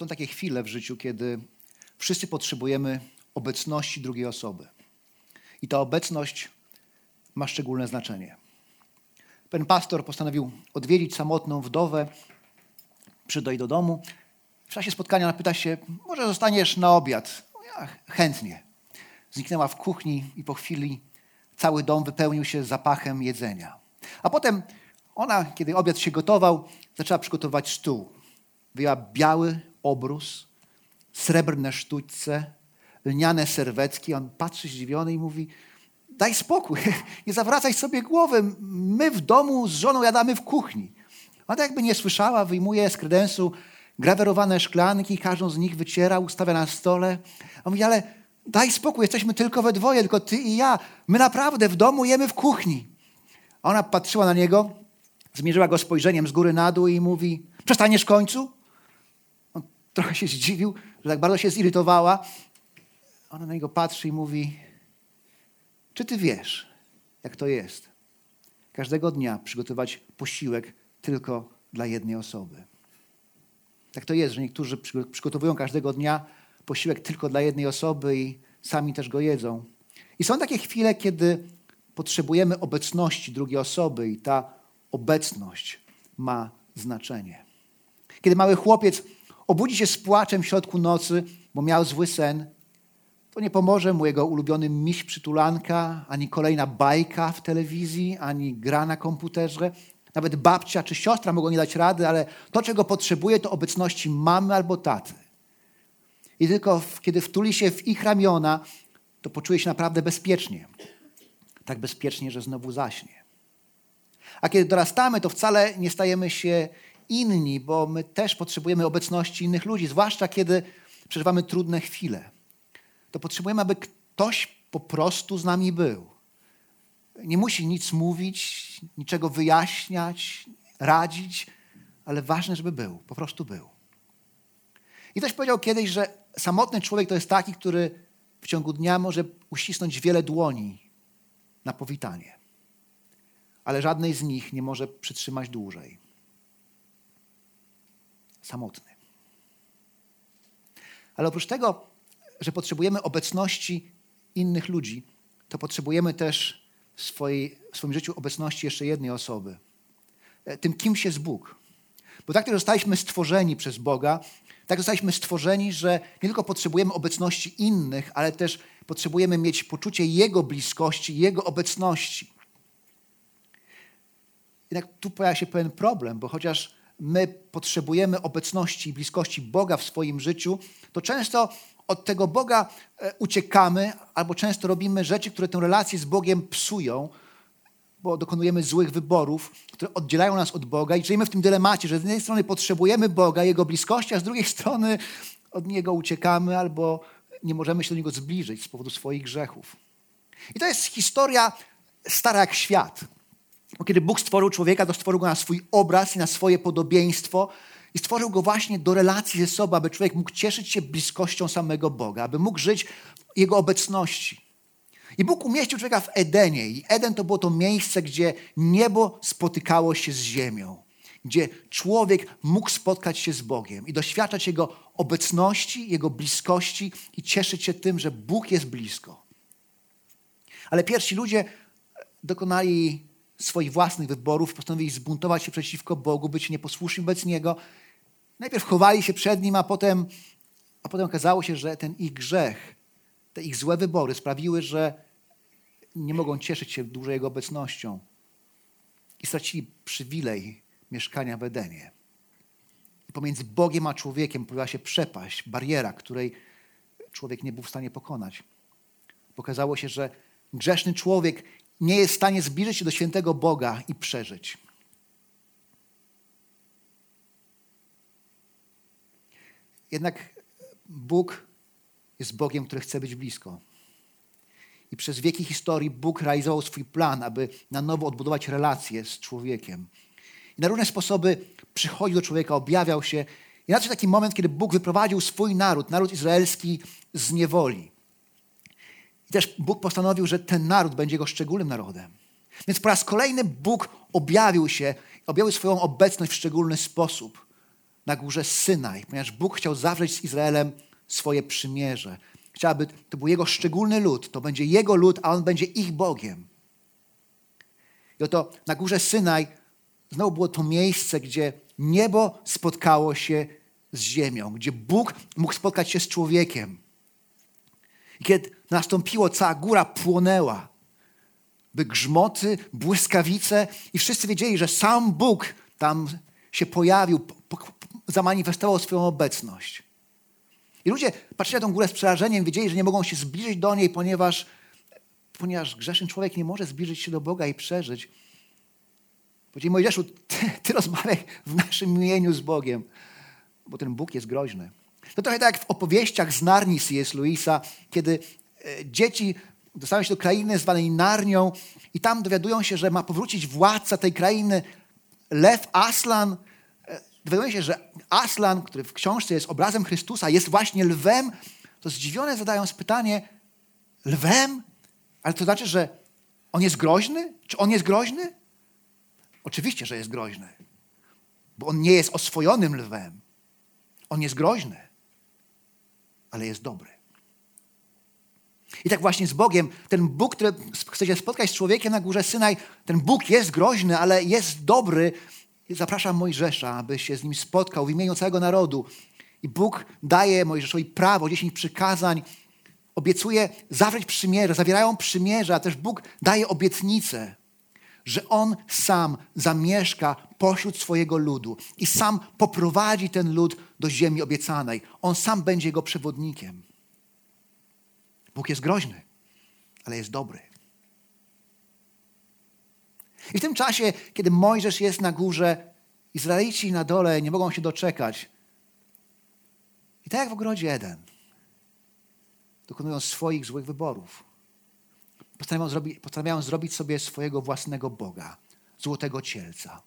Są takie chwile w życiu, kiedy wszyscy potrzebujemy obecności drugiej osoby. I ta obecność ma szczególne znaczenie. Pewien pastor postanowił odwiedzić samotną wdowę, przyjść do domu. W czasie spotkania pyta się, może zostaniesz na obiad? Ja chętnie. Zniknęła w kuchni i po chwili cały dom wypełnił się zapachem jedzenia. A potem ona, kiedy obiad się gotował, zaczęła przygotować stół. Wyjęła biały obrus, srebrne sztućce, lniane serwetki. On patrzy zdziwiony i mówi, daj spokój, nie zawracaj sobie głowy. My w domu z żoną jadamy w kuchni. Ona jakby nie słyszała, wyjmuje z kredensu grawerowane szklanki, każdą z nich wyciera, ustawia na stole. On mówi, ale daj spokój, jesteśmy tylko we dwoje, tylko ty i ja. My naprawdę w domu jemy w kuchni. Ona patrzyła na niego, zmierzyła go spojrzeniem z góry na dół i mówi, przestaniesz w końcu? Trochę się zdziwił, że tak bardzo się zirytowała. Ona na niego patrzy i mówi, czy ty wiesz, jak to jest? Każdego dnia przygotować posiłek tylko dla jednej osoby. Tak to jest, że niektórzy przygotowują każdego dnia posiłek tylko dla jednej osoby i sami też go jedzą. I są takie chwile, kiedy potrzebujemy obecności drugiej osoby i ta obecność ma znaczenie. Kiedy mały chłopiec obudzi się z płaczem w środku nocy, bo miał zły sen, to nie pomoże mu jego ulubiony miś przytulanka, ani kolejna bajka w telewizji, ani gra na komputerze. Nawet babcia czy siostra mogą nie dać rady, ale to, czego potrzebuje, to obecności mamy albo taty. I tylko kiedy wtuli się w ich ramiona, to poczuje się naprawdę bezpiecznie. Tak bezpiecznie, że znowu zaśnie. A kiedy dorastamy, to wcale nie stajemy się inni, bo my też potrzebujemy obecności innych ludzi, zwłaszcza kiedy przeżywamy trudne chwile. To potrzebujemy, aby ktoś po prostu z nami był. Nie musi nic mówić, niczego wyjaśniać, radzić, ale ważne, żeby był, po prostu był. I ktoś powiedział kiedyś, że samotny człowiek to jest taki, który w ciągu dnia może uścisnąć wiele dłoni na powitanie, ale żadnej z nich nie może przytrzymać dłużej. Samotny. Ale oprócz tego, że potrzebujemy obecności innych ludzi, to potrzebujemy też w, swojej, w swoim życiu obecności jeszcze jednej osoby. E, tym kimś jest Bóg. Bo tak też zostaliśmy stworzeni przez Boga, tak zostaliśmy stworzeni, że nie tylko potrzebujemy obecności innych, ale też potrzebujemy mieć poczucie Jego bliskości, Jego obecności. Jednak tu pojawia się pewien problem, bo chociaż my potrzebujemy obecności i bliskości Boga w swoim życiu, to często od tego Boga e, uciekamy, albo często robimy rzeczy, które tę relację z Bogiem psują, bo dokonujemy złych wyborów, które oddzielają nas od Boga i żyjemy w tym dylemacie, że z jednej strony potrzebujemy Boga, Jego bliskości, a z drugiej strony od Niego uciekamy albo nie możemy się do Niego zbliżyć z powodu swoich grzechów. I to jest historia stara jak świat. Bo kiedy Bóg stworzył człowieka, to stworzył go na swój obraz i na swoje podobieństwo i stworzył go właśnie do relacji ze sobą, aby człowiek mógł cieszyć się bliskością samego Boga, aby mógł żyć w Jego obecności. I Bóg umieścił człowieka w Edenie. I Eden to było to miejsce, gdzie niebo spotykało się z ziemią. Gdzie człowiek mógł spotkać się z Bogiem i doświadczać Jego obecności, Jego bliskości i cieszyć się tym, że Bóg jest blisko. Ale pierwsi ludzie dokonali swoich własnych wyborów, postanowili zbuntować się przeciwko Bogu, być nieposłuszni wobec Niego. Najpierw chowali się przed Nim, a potem, a potem okazało się, że ten ich grzech, te ich złe wybory sprawiły, że nie mogą cieszyć się dłużej Jego obecnością i stracili przywilej mieszkania w Edenie. I pomiędzy Bogiem a człowiekiem pojawiła się przepaść, bariera, której człowiek nie był w stanie pokonać. Pokazało się, że grzeszny człowiek nie jest w stanie zbliżyć się do świętego Boga i przeżyć. Jednak Bóg jest Bogiem, który chce być blisko. I przez wieki historii Bóg realizował swój plan, aby na nowo odbudować relacje z człowiekiem. I na różne sposoby przychodził do człowieka, objawiał się. I nadszedł taki moment, kiedy Bóg wyprowadził swój naród, naród izraelski, z niewoli. I też Bóg postanowił, że ten naród będzie jego szczególnym narodem. Więc po raz kolejny Bóg objawił się, objawił swoją obecność w szczególny sposób na górze Synaj, ponieważ Bóg chciał zawrzeć z Izraelem swoje przymierze. Chciałby, to był jego szczególny lud, to będzie jego lud, a on będzie ich Bogiem. I oto na górze Synaj znowu było to miejsce, gdzie niebo spotkało się z ziemią, gdzie Bóg mógł spotkać się z człowiekiem. I kiedy nastąpiło, cała góra płonęła. By grzmoty, błyskawice i wszyscy wiedzieli, że sam Bóg tam się pojawił, zamanifestował swoją obecność. I ludzie patrzyli na tę górę z przerażeniem, wiedzieli, że nie mogą się zbliżyć do niej, ponieważ, ponieważ grzeszny człowiek nie może zbliżyć się do Boga i przeżyć. Powiedzieli Mojżeszu, ty, ty rozmawiaj w naszym imieniu z Bogiem, bo ten Bóg jest groźny. To trochę tak jak w opowieściach z Narni C.S. Louisa, kiedy dzieci dostają się do krainy zwanej Narnią i tam dowiadują się, że ma powrócić władca tej krainy, Lew Aslan. E, dowiadują się, że Aslan, który w książce jest obrazem Chrystusa, jest właśnie lwem. To zdziwione zadają pytanie, lwem? Ale to znaczy, że on jest groźny? Czy on jest groźny? Oczywiście, że jest groźny, bo on nie jest oswojonym lwem. On jest groźny, ale jest dobry. I tak właśnie z Bogiem, ten Bóg, który chce się spotkać z człowiekiem na górze Synaj, ten Bóg jest groźny, ale jest dobry. Zapraszam Mojżesza, aby się z nim spotkał w imieniu całego narodu. I Bóg daje Mojżeszowi prawo, dziesięć przykazań, obiecuje zawrzeć przymierze, zawierają przymierze, a też Bóg daje obietnicę, że On sam zamieszka pośród swojego ludu i sam poprowadzi ten lud do ziemi obiecanej. On sam będzie jego przewodnikiem. Bóg jest groźny, ale jest dobry. I w tym czasie, kiedy Mojżesz jest na górze, Izraelici na dole nie mogą się doczekać. I tak jak w ogrodzie Eden, dokonują swoich złych wyborów. Postanawiają zrobić, postanawiają zrobić sobie swojego własnego Boga, złotego cielca.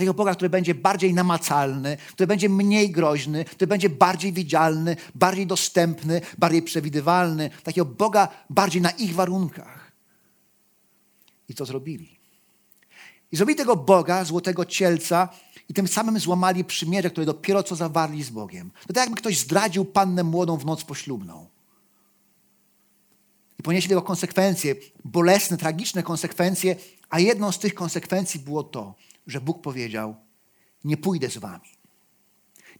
Tego Boga, który będzie bardziej namacalny, który będzie mniej groźny, który będzie bardziej widzialny, bardziej dostępny, bardziej przewidywalny. Takiego Boga bardziej na ich warunkach. I co zrobili? I zrobili tego Boga, złotego cielca, i tym samym złamali przymierze, które dopiero co zawarli z Bogiem. To tak jakby ktoś zdradził pannę młodą w noc poślubną. I ponieśli tego konsekwencje, bolesne, tragiczne konsekwencje, a jedną z tych konsekwencji było to, że Bóg powiedział: Nie pójdę z wami.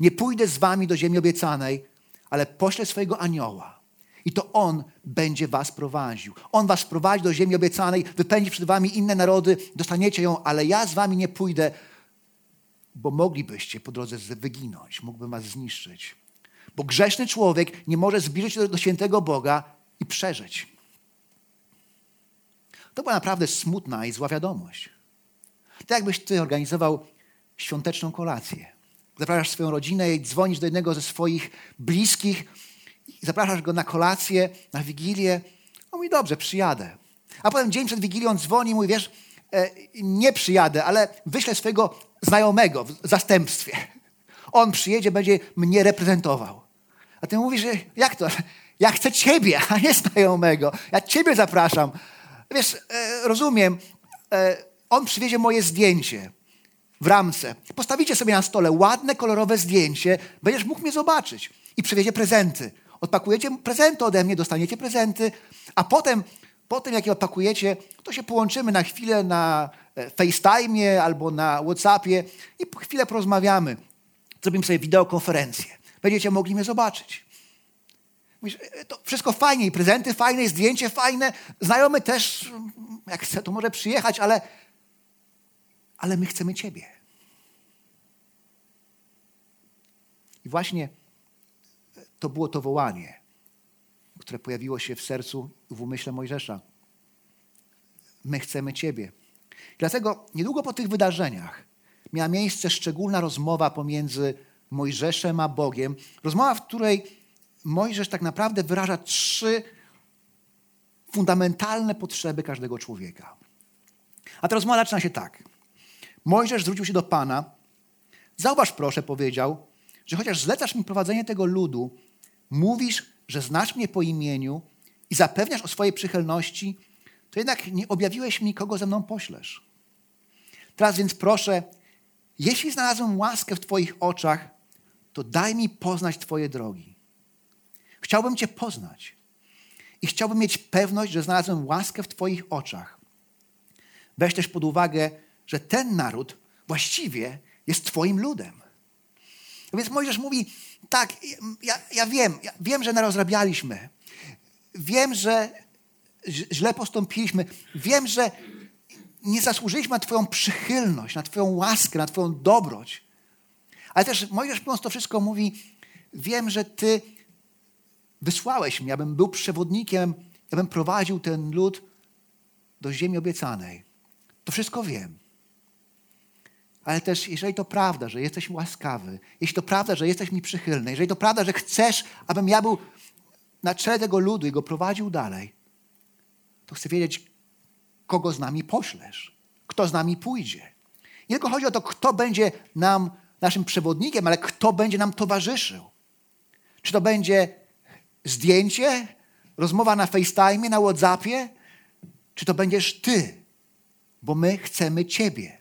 Nie pójdę z wami do ziemi obiecanej, ale poślę swojego anioła. I to on będzie was prowadził. On was prowadzi do ziemi obiecanej, wypędzi przed wami inne narody, dostaniecie ją, ale ja z wami nie pójdę, bo moglibyście po drodze wyginąć, mógłbym was zniszczyć. Bo grzeszny człowiek nie może zbliżyć się do, do świętego Boga i przeżyć. To była naprawdę smutna i zła wiadomość. To jakbyś ty organizował świąteczną kolację. Zapraszasz swoją rodzinę i dzwonisz do jednego ze swoich bliskich, zapraszasz go na kolację, na wigilię. On mówi, dobrze, przyjadę. A potem dzień przed wigilią dzwoni i mówi, wiesz, e, nie przyjadę, ale wyślę swojego znajomego w zastępstwie. On przyjedzie, będzie mnie reprezentował. A ty mówisz, jak to? Ja chcę ciebie, a nie znajomego. Ja ciebie zapraszam. Wiesz, e, rozumiem, e, on przywiezie moje zdjęcie w ramce. Postawicie sobie na stole ładne, kolorowe zdjęcie, będziesz mógł mnie zobaczyć. I przywiezie prezenty. Odpakujecie prezenty ode mnie, dostaniecie prezenty, a potem, potem jak je odpakujecie, to się połączymy na chwilę na e, FaceTime albo na WhatsAppie i po chwilę porozmawiamy. Zrobimy sobie wideokonferencję. Będziecie mogli mnie zobaczyć. Mówisz, e, to wszystko fajnie, i prezenty fajne, i zdjęcie fajne. Znajomy też, jak chce, to może przyjechać, ale ale my chcemy Ciebie. I właśnie to było to wołanie, które pojawiło się w sercu i w umyśle Mojżesza. my chcemy Ciebie. Dlatego niedługo po tych wydarzeniach miała miejsce szczególna rozmowa pomiędzy Mojżeszem a Bogiem. Rozmowa, w której Mojżesz tak naprawdę wyraża trzy fundamentalne potrzeby każdego człowieka. A ta rozmowa zaczyna się tak. Mojżesz zwrócił się do Pana. Zauważ proszę, powiedział, że chociaż zlecasz mi prowadzenie tego ludu, mówisz, że znasz mnie po imieniu i zapewniasz o swojej przychylności, to jednak nie objawiłeś mi, kogo ze mną poślesz. Teraz więc proszę, jeśli znalazłem łaskę w Twoich oczach, to daj mi poznać Twoje drogi. Chciałbym Cię poznać i chciałbym mieć pewność, że znalazłem łaskę w Twoich oczach. Weź też pod uwagę, że ten naród właściwie jest Twoim ludem. Więc Mojżesz mówi, tak, ja, ja wiem, ja wiem, że narozrabialiśmy. Wiem, że źle postąpiliśmy. Wiem, że nie zasłużyliśmy na Twoją przychylność, na Twoją łaskę, na Twoją dobroć. Ale też Mojżesz mówiąc to wszystko mówi, wiem, że Ty wysłałeś mnie, abym był przewodnikiem, abym prowadził ten lud do ziemi obiecanej. To wszystko wiem. Ale też, jeżeli to prawda, że jesteś łaskawy, jeśli to prawda, że jesteś mi przychylny, jeżeli to prawda, że chcesz, abym ja był na czele tego ludu i go prowadził dalej, to chcę wiedzieć, kogo z nami poślesz, kto z nami pójdzie. Nie tylko chodzi o to, kto będzie nam naszym przewodnikiem, ale kto będzie nam towarzyszył. Czy to będzie zdjęcie, rozmowa na FaceTime, na WhatsAppie, czy to będziesz ty, bo my chcemy ciebie.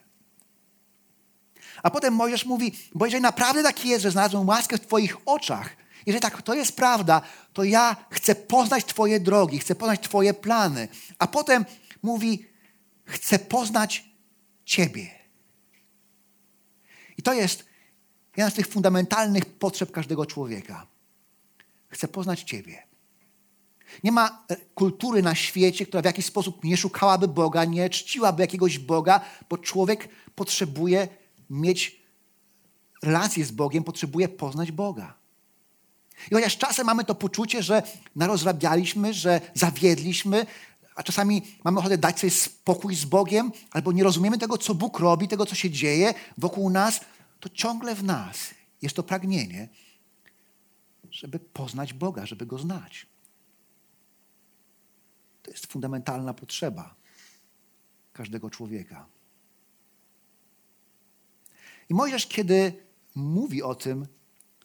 A potem Mojżesz mówi, bo jeżeli naprawdę tak jest, że znalazłem łaskę w Twoich oczach, jeżeli tak to jest prawda, to ja chcę poznać Twoje drogi, chcę poznać Twoje plany. A potem mówi, chcę poznać Ciebie. I to jest jedna z tych fundamentalnych potrzeb każdego człowieka. Chcę poznać Ciebie. Nie ma kultury na świecie, która w jakiś sposób nie szukałaby Boga, nie czciłaby jakiegoś Boga, bo człowiek potrzebuje mieć relację z Bogiem, potrzebuje poznać Boga. I chociaż czasem mamy to poczucie, że narozrabialiśmy, że zawiedliśmy, a czasami mamy ochotę dać sobie spokój z Bogiem, albo nie rozumiemy tego, co Bóg robi, tego, co się dzieje wokół nas, to ciągle w nas jest to pragnienie, żeby poznać Boga, żeby Go znać. To jest fundamentalna potrzeba każdego człowieka. I Mojżesz, kiedy mówi o tym,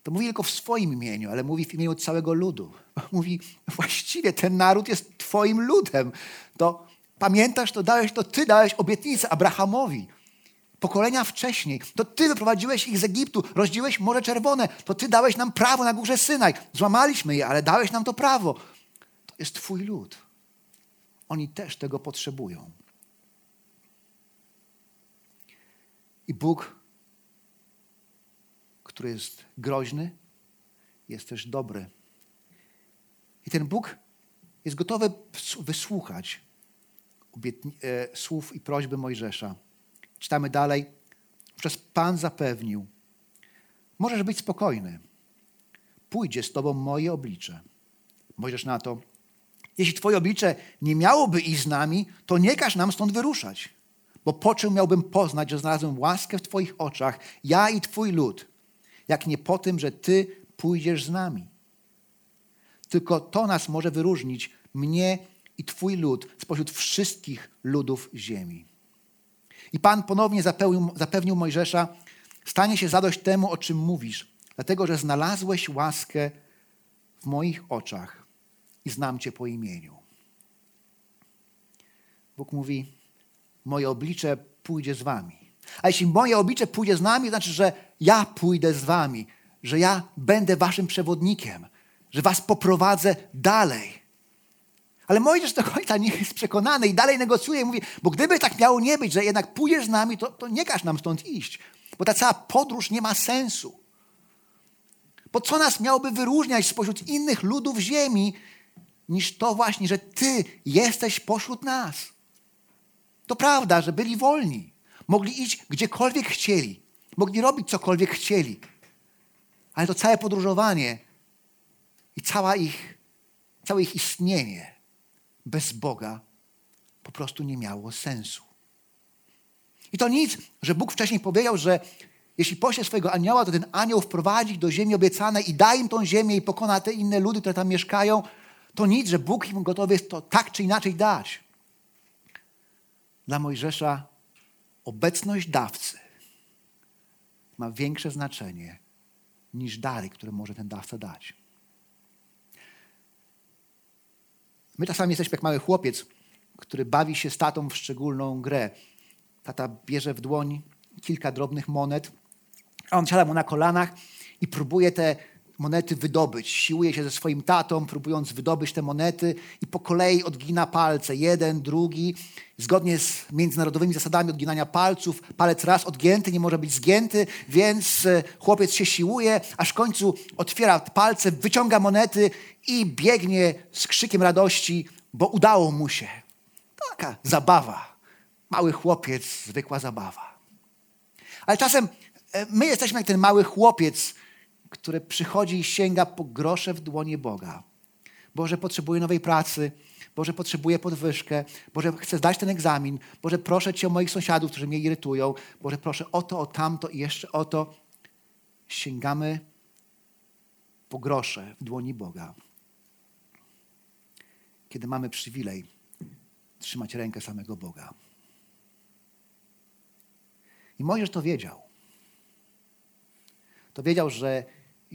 to mówi tylko w swoim imieniu, ale mówi w imieniu całego ludu. Mówi, właściwie ten naród jest twoim ludem. To pamiętasz, to dałeś, to ty dałeś obietnicę Abrahamowi. Pokolenia wcześniej. To ty wyprowadziłeś ich z Egiptu, rozdziłeś Morze Czerwone. To ty dałeś nam prawo na górze Synaj. Złamaliśmy je, ale dałeś nam to prawo. To jest twój lud. Oni też tego potrzebują. I Bóg który jest groźny, jest też dobry. I ten Bóg jest gotowy wysłuchać e, słów i prośby Mojżesza. Czytamy dalej. Wówczas Pan zapewnił: Możesz być spokojny. Pójdzie z tobą moje oblicze. Mojżesz na to: Jeśli twoje oblicze nie miałoby iść z nami, to nie każ nam stąd wyruszać. Bo po czym miałbym poznać, że znalazłem łaskę w Twoich oczach, ja i Twój lud, jak nie po tym, że Ty pójdziesz z nami. Tylko to nas może wyróżnić, mnie i Twój lud, spośród wszystkich ludów ziemi. I Pan ponownie zapewnił, zapewnił Mojżesza, stanie się zadość temu, o czym mówisz, dlatego że znalazłeś łaskę w moich oczach i znam Cię po imieniu. Bóg mówi, moje oblicze pójdzie z Wami. A jeśli moje oblicze pójdzie z nami, to znaczy, że ja pójdę z wami, że ja będę waszym przewodnikiem, że was poprowadzę dalej. Ale Mojżesz do końca nie jest przekonany i dalej negocjuje i mówi, bo gdyby tak miało nie być, że jednak pójdziesz z nami, to, to nie każ nam stąd iść, bo ta cała podróż nie ma sensu. Bo co nas miałoby wyróżniać spośród innych ludów ziemi, niż to właśnie, że Ty jesteś pośród nas. To prawda, że byli wolni. Mogli iść gdziekolwiek chcieli. Mogli robić cokolwiek chcieli. Ale to całe podróżowanie i cała ich, całe ich istnienie bez Boga po prostu nie miało sensu. I to nic, że Bóg wcześniej powiedział, że jeśli pośle swojego anioła, to ten anioł wprowadzi do ziemi obiecanej i da im tą ziemię i pokona te inne ludy, które tam mieszkają. To nic, że Bóg im gotowy jest to tak czy inaczej dać. Dla Mojżesza obecność dawcy ma większe znaczenie niż dary, które może ten dawca dać. My czasami jesteśmy jak mały chłopiec, który bawi się z tatą w szczególną grę. Tata bierze w dłoń kilka drobnych monet, a on siada mu na kolanach i próbuje te monety wydobyć. Siłuje się ze swoim tatą, próbując wydobyć te monety i po kolei odgina palce. Jeden, drugi. Zgodnie z międzynarodowymi zasadami odginania palców, palec raz odgięty nie może być zgięty, więc e, chłopiec się siłuje, aż w końcu otwiera palce, wyciąga monety i biegnie z krzykiem radości, bo udało mu się. Taka zabawa. Mały chłopiec, zwykła zabawa. Ale czasem e, my jesteśmy jak ten mały chłopiec, który przychodzi i sięga po grosze w dłonie Boga. Boże, potrzebuję nowej pracy. Boże, potrzebuję podwyżkę. Boże, chcę zdać ten egzamin. Boże, proszę Cię o moich sąsiadów, którzy mnie irytują. Boże, proszę o to, o tamto i jeszcze o to. Sięgamy po grosze w dłoni Boga. Kiedy mamy przywilej trzymać rękę samego Boga. I Mojżesz to wiedział. To wiedział, że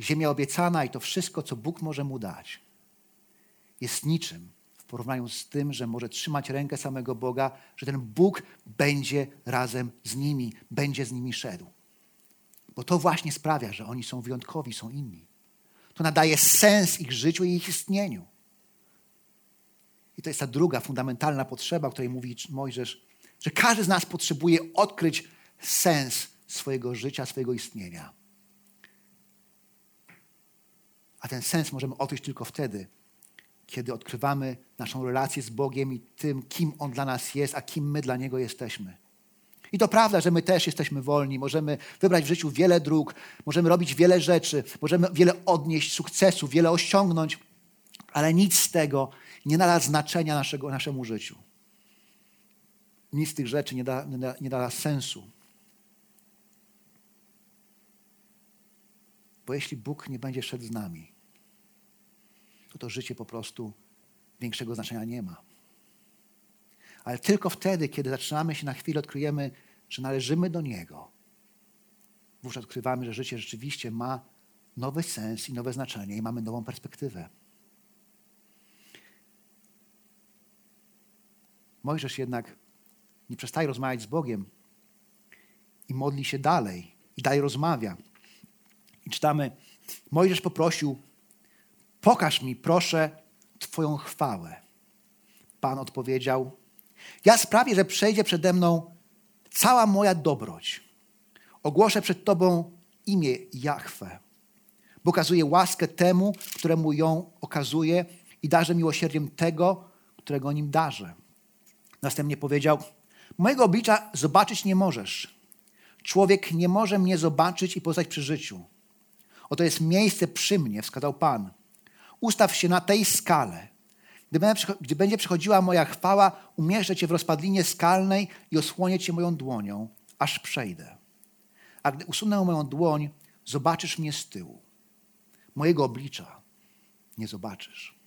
ziemia obiecana i to wszystko, co Bóg może mu dać, jest niczym w porównaniu z tym, że może trzymać rękę samego Boga, że ten Bóg będzie razem z nimi, będzie z nimi szedł. Bo to właśnie sprawia, że oni są wyjątkowi, są inni. To nadaje sens ich życiu i ich istnieniu. I to jest ta druga fundamentalna potrzeba, o której mówi Mojżesz, że każdy z nas potrzebuje odkryć sens swojego życia, swojego istnienia. A ten sens możemy odkryć tylko wtedy, kiedy odkrywamy naszą relację z Bogiem i tym, kim On dla nas jest, a kim my dla Niego jesteśmy. I to prawda, że my też jesteśmy wolni, możemy wybrać w życiu wiele dróg, możemy robić wiele rzeczy, możemy wiele odnieść sukcesu, wiele osiągnąć, ale nic z tego nie nada znaczenia naszego, naszemu życiu. Nic z tych rzeczy nie da, nie da, nie da sensu. Bo jeśli Bóg nie będzie szedł z nami, to życie po prostu większego znaczenia nie ma. Ale tylko wtedy, kiedy zaczynamy się na chwilę, odkryjemy, że należymy do Niego, wówczas odkrywamy, że życie rzeczywiście ma nowy sens i nowe znaczenie i mamy nową perspektywę. Mojżesz jednak nie przestaje rozmawiać z Bogiem i modli się dalej i dalej rozmawia. I czytamy, Mojżesz poprosił, pokaż mi proszę Twoją chwałę. Pan odpowiedział, ja sprawię, że przejdzie przede mną cała moja dobroć. Ogłoszę przed Tobą imię Jahwe. Bo okazuje łaskę temu, któremu ją okazuje i darzę miłosierdziem tego, którego nim darzę. Następnie powiedział, mojego oblicza zobaczyć nie możesz. Człowiek nie może mnie zobaczyć i pozostać przy życiu. Oto jest miejsce przy mnie, wskazał Pan. Ustaw się na tej skale. Gdy będzie przychodziła moja chwała, umieszczę cię w rozpadlinie skalnej i osłonię cię moją dłonią, aż przejdę. A gdy usunę moją dłoń, zobaczysz mnie z tyłu. Mojego oblicza nie zobaczysz.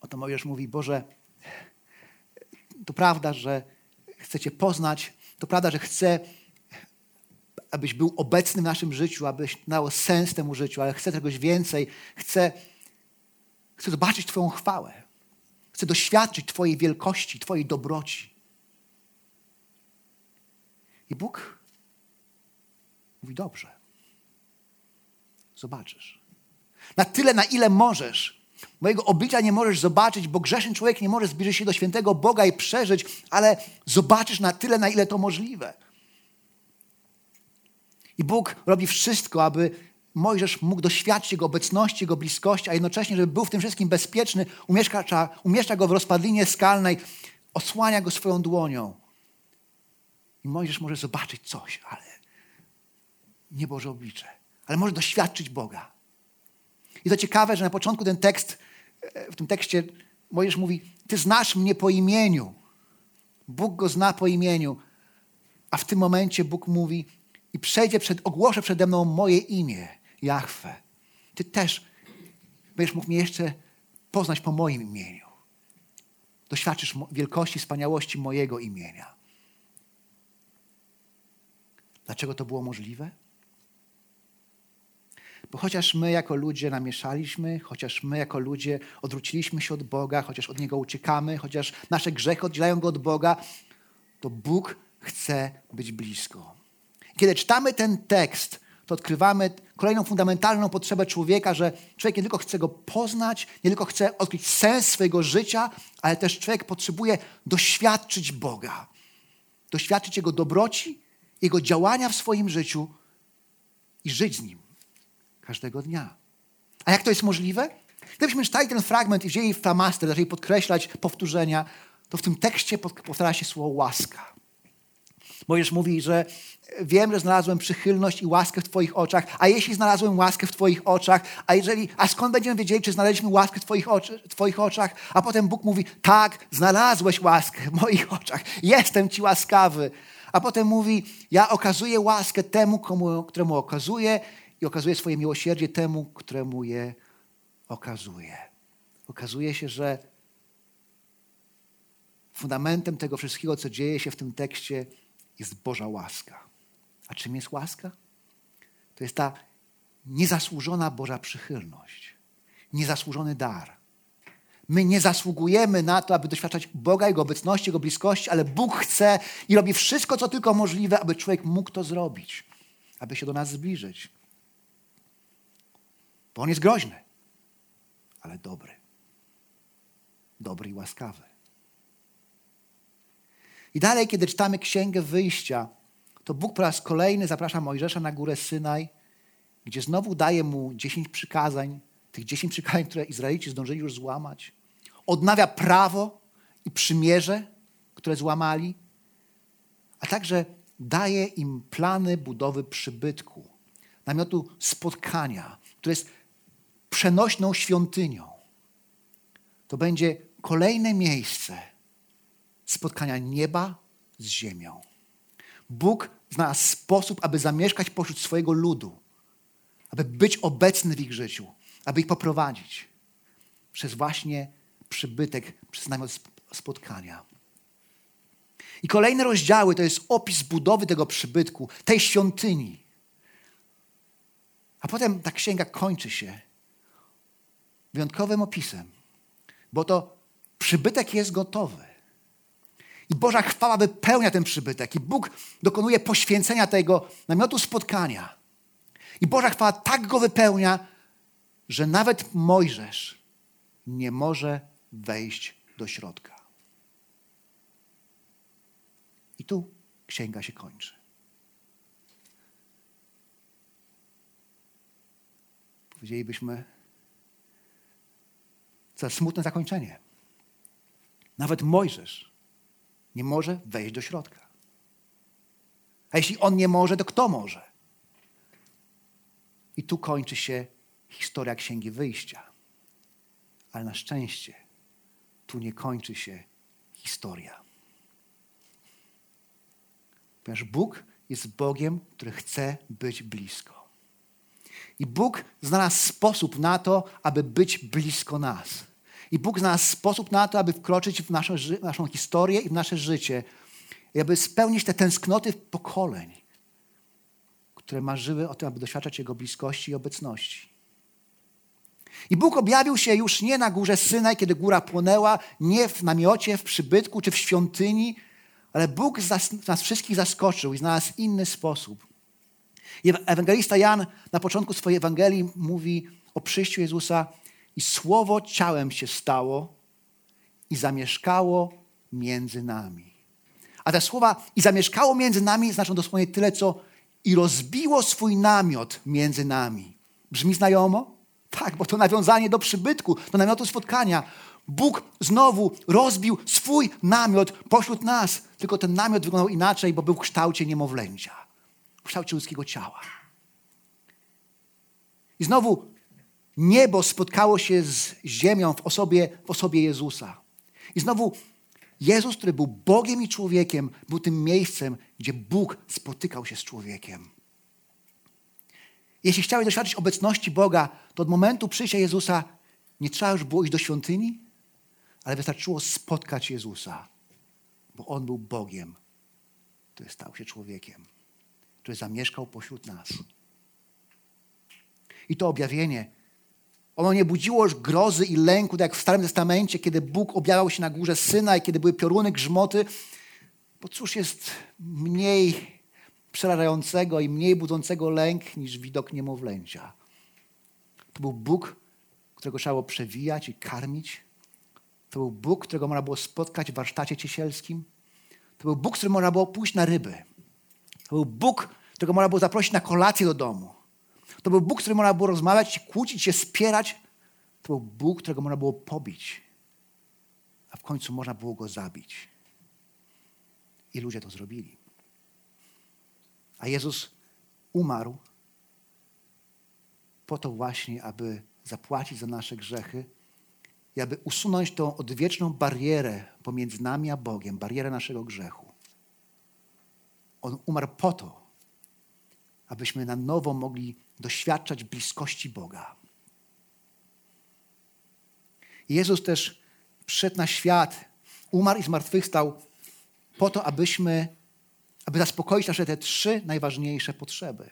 Oto Mojżesz mówi, Boże, to prawda, że chcecie poznać, to prawda, że chcę abyś był obecny w naszym życiu, abyś dał sens temu życiu, ale chcę czegoś więcej. Chcę, chcę zobaczyć Twoją chwałę. Chcę doświadczyć Twojej wielkości, Twojej dobroci. I Bóg mówi: Dobrze, zobaczysz. Na tyle, na ile możesz. Mojego oblicza nie możesz zobaczyć, bo grzeszny człowiek nie może zbliżyć się do świętego Boga i przeżyć, ale zobaczysz na tyle, na ile to możliwe. I Bóg robi wszystko, aby Mojżesz mógł doświadczyć Jego obecności, Jego bliskości, a jednocześnie, żeby był w tym wszystkim bezpieczny, umieszcza, umieszcza go w rozpadlinie skalnej, osłania go swoją dłonią. I Mojżesz może zobaczyć coś, ale nie Boże oblicze, ale może doświadczyć Boga. I to ciekawe, że na początku ten tekst, w tym tekście Mojżesz mówi, Ty znasz mnie po imieniu. Bóg go zna po imieniu. A w tym momencie Bóg mówi i przejdzie przed, ogłoszę przede mną moje imię, Jahwe. Ty też będziesz mógł mnie jeszcze poznać po moim imieniu. Doświadczysz wielkości, wspaniałości mojego imienia. Dlaczego to było możliwe? Bo chociaż my jako ludzie namieszaliśmy, chociaż my jako ludzie odwróciliśmy się od Boga, chociaż od Niego uciekamy, chociaż nasze grzechy oddzielają Go od Boga, to Bóg chce być blisko. Kiedy czytamy ten tekst, to odkrywamy kolejną fundamentalną potrzebę człowieka, że człowiek nie tylko chce go poznać, nie tylko chce odkryć sens swojego życia, ale też człowiek potrzebuje doświadczyć Boga. Doświadczyć Jego dobroci, Jego działania w swoim życiu i żyć z Nim każdego dnia. A jak to jest możliwe? Gdybyśmy czytali ten fragment i wzięli flamaster, zaczęli podkreślać powtórzenia, to w tym tekście powtarza się słowo łaska. Mojżesz mówi, że wiem, że znalazłem przychylność i łaskę w Twoich oczach, a jeśli znalazłem łaskę w Twoich oczach, a jeżeli, a skąd będziemy wiedzieli, czy znaleźliśmy łaskę w Twoich, oczy, twoich oczach? A potem Bóg mówi, tak, znalazłeś łaskę w moich oczach, jestem Ci łaskawy. A potem mówi, ja okazuję łaskę temu, komu, któremu okazuję i okazuję swoje miłosierdzie temu, któremu je okazuje. Okazuje się, że fundamentem tego wszystkiego, co dzieje się w tym tekście, jest Boża łaska. A czym jest łaska? To jest ta niezasłużona Boża przychylność, niezasłużony dar. My nie zasługujemy na to, aby doświadczać Boga, Jego obecności, Jego bliskości, ale Bóg chce i robi wszystko, co tylko możliwe, aby człowiek mógł to zrobić, aby się do nas zbliżyć. Bo On jest groźny, ale dobry. Dobry i łaskawy. I dalej, kiedy czytamy Księgę Wyjścia, to Bóg po raz kolejny zaprasza Mojżesza na górę Synaj, gdzie znowu daje mu dziesięć przykazań, tych dziesięć przykazań, które Izraelici zdążyli już złamać. Odnawia prawo i przymierze, które złamali, a także daje im plany budowy przybytku, namiotu spotkania, które jest przenośną świątynią. To będzie kolejne miejsce, spotkania nieba z ziemią. Bóg znalazł sposób, aby zamieszkać pośród swojego ludu, aby być obecny w ich życiu, aby ich poprowadzić przez właśnie przybytek, przez namiot spotkania. I kolejne rozdziały to jest opis budowy tego przybytku, tej świątyni. A potem ta księga kończy się wyjątkowym opisem, bo to przybytek jest gotowy. I Boża chwała wypełnia ten przybytek. I Bóg dokonuje poświęcenia tego namiotu spotkania. I Boża chwała tak go wypełnia, że nawet Mojżesz nie może wejść do środka. I tu księga się kończy. Powiedzielibyśmy, co smutne zakończenie. Nawet Mojżesz nie może wejść do środka. A jeśli on nie może, to kto może? I tu kończy się historia Księgi Wyjścia. Ale na szczęście tu nie kończy się historia. Ponieważ Bóg jest Bogiem, który chce być blisko. I Bóg znalazł sposób na to, aby być blisko nas. I Bóg znalazł sposób na to, aby wkroczyć w naszą, naszą historię i w nasze życie, i aby spełnić te tęsknoty pokoleń, które marzyły o tym, aby doświadczać Jego bliskości i obecności. I Bóg objawił się już nie na górze Synaj, kiedy góra płonęła, nie w namiocie, w przybytku czy w świątyni, ale Bóg nas wszystkich zaskoczył i znalazł inny sposób. Ewangelista Jan na początku swojej Ewangelii mówi o przyjściu Jezusa i słowo ciałem się stało i zamieszkało między nami. A te słowa i zamieszkało między nami znaczą dosłownie tyle, co i rozbiło swój namiot między nami. Brzmi znajomo? Tak, bo to nawiązanie do przybytku, do namiotu spotkania. Bóg znowu rozbił swój namiot pośród nas. Tylko ten namiot wyglądał inaczej, bo był w kształcie niemowlęcia, w kształcie ludzkiego ciała. I znowu niebo spotkało się z ziemią w osobie, w osobie Jezusa. I znowu Jezus, który był Bogiem i człowiekiem, był tym miejscem, gdzie Bóg spotykał się z człowiekiem. Jeśli chciałeś doświadczyć obecności Boga, to od momentu przyjścia Jezusa nie trzeba już było iść do świątyni, ale wystarczyło spotkać Jezusa, bo On był Bogiem, który stał się człowiekiem, który zamieszkał pośród nas. I to objawienie, ono nie budziło już grozy i lęku, tak jak w Starym Testamencie, kiedy Bóg objawiał się na górze Syna i kiedy były pioruny, grzmoty, bo cóż jest mniej przerażającego i mniej budzącego lęk niż widok niemowlęcia. To był Bóg, którego trzeba było przewijać i karmić. To był Bóg, którego można było spotkać w warsztacie ciesielskim. To był Bóg, z którym można było pójść na ryby. To był Bóg, którego można było zaprosić na kolację do domu. To był Bóg, z którym można było rozmawiać, kłócić się, spierać. To był Bóg, którego można było pobić. A w końcu można było go zabić. I ludzie to zrobili. A Jezus umarł po to właśnie, aby zapłacić za nasze grzechy i aby usunąć tą odwieczną barierę pomiędzy nami a Bogiem, barierę naszego grzechu. On umarł po to, abyśmy na nowo mogli doświadczać bliskości Boga. Jezus też przyszedł na świat, umarł i zmartwychwstał po to, abyśmy, aby zaspokoić nasze te trzy najważniejsze potrzeby.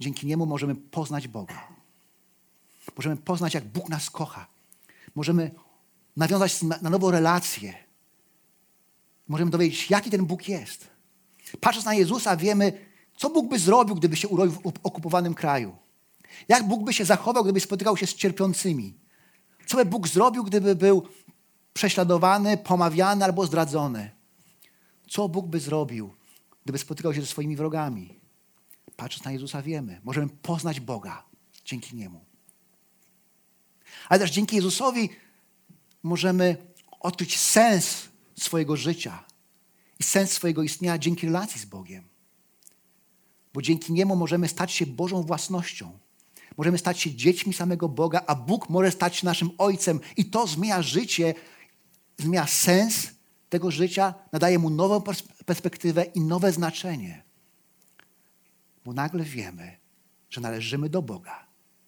Dzięki niemu możemy poznać Boga. Możemy poznać, jak Bóg nas kocha. Możemy nawiązać na nowo relacje. Możemy dowiedzieć, jaki ten Bóg jest. Patrząc na Jezusa, wiemy, co Bóg by zrobił, gdyby się urodził w okupowanym kraju. Jak Bóg by się zachował, gdyby spotykał się z cierpiącymi. Co by Bóg zrobił, gdyby był prześladowany, pomawiany albo zdradzony. Co Bóg by zrobił, gdyby spotykał się ze swoimi wrogami. Patrząc na Jezusa, wiemy, możemy poznać Boga dzięki Niemu. Ale też dzięki Jezusowi możemy odkryć sens swojego życia i sens swojego istnienia dzięki relacji z Bogiem. Bo dzięki Niemu możemy stać się Bożą własnością. Możemy stać się dziećmi samego Boga, a Bóg może stać się naszym Ojcem. I to zmienia życie, zmienia sens tego życia, nadaje mu nową perspektywę i nowe znaczenie. Bo nagle wiemy, że należymy do Boga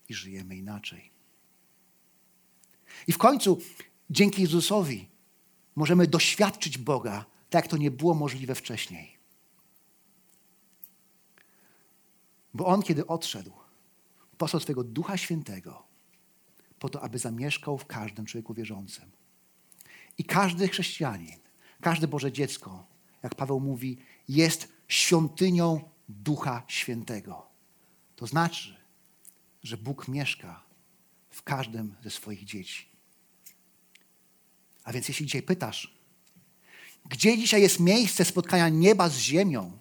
i żyjemy inaczej. I w końcu, dzięki Jezusowi, możemy doświadczyć Boga, tak jak to nie było możliwe wcześniej. Bo On, kiedy odszedł, posłał swojego Ducha Świętego po to, aby zamieszkał w każdym człowieku wierzącym. I każdy chrześcijanin, każde Boże dziecko, jak Paweł mówi, jest świątynią Ducha Świętego. To znaczy, że Bóg mieszka w każdym ze swoich dzieci. A więc jeśli dzisiaj pytasz, gdzie dzisiaj jest miejsce spotkania nieba z ziemią,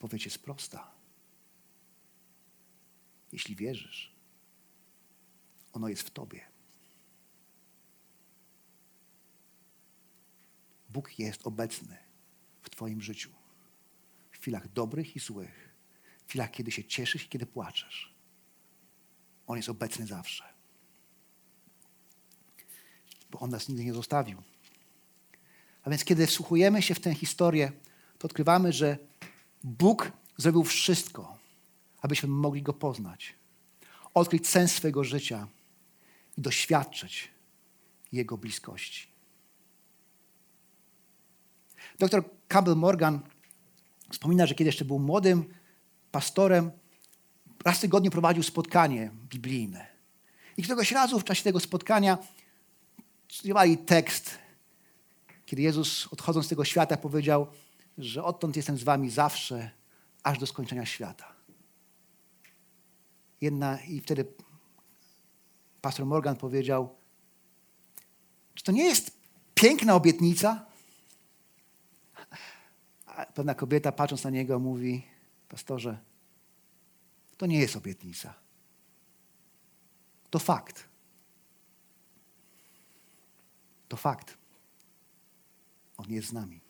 odpowiedź jest prosta. Jeśli wierzysz, ono jest w Tobie. Bóg jest obecny w Twoim życiu. W chwilach dobrych i złych, w chwilach, kiedy się cieszysz i kiedy płaczesz. On jest obecny zawsze. Bo On nas nigdy nie zostawił. A więc, kiedy wsłuchujemy się w tę historię, to odkrywamy, że Bóg zrobił wszystko, abyśmy mogli Go poznać, odkryć sens swojego życia i doświadczyć Jego bliskości. Doktor Campbell Morgan wspomina, że kiedy jeszcze był młodym pastorem, raz w tygodniu prowadził spotkanie biblijne. I któregoś razu w czasie tego spotkania studiowali tekst, kiedy Jezus odchodząc z tego świata powiedział, że odtąd jestem z wami zawsze, aż do skończenia świata. Jedna, I wtedy pastor Morgan powiedział, czy to nie jest piękna obietnica? Pewna kobieta patrząc na niego mówi, pastorze, to nie jest obietnica. To fakt. To fakt. On jest z nami.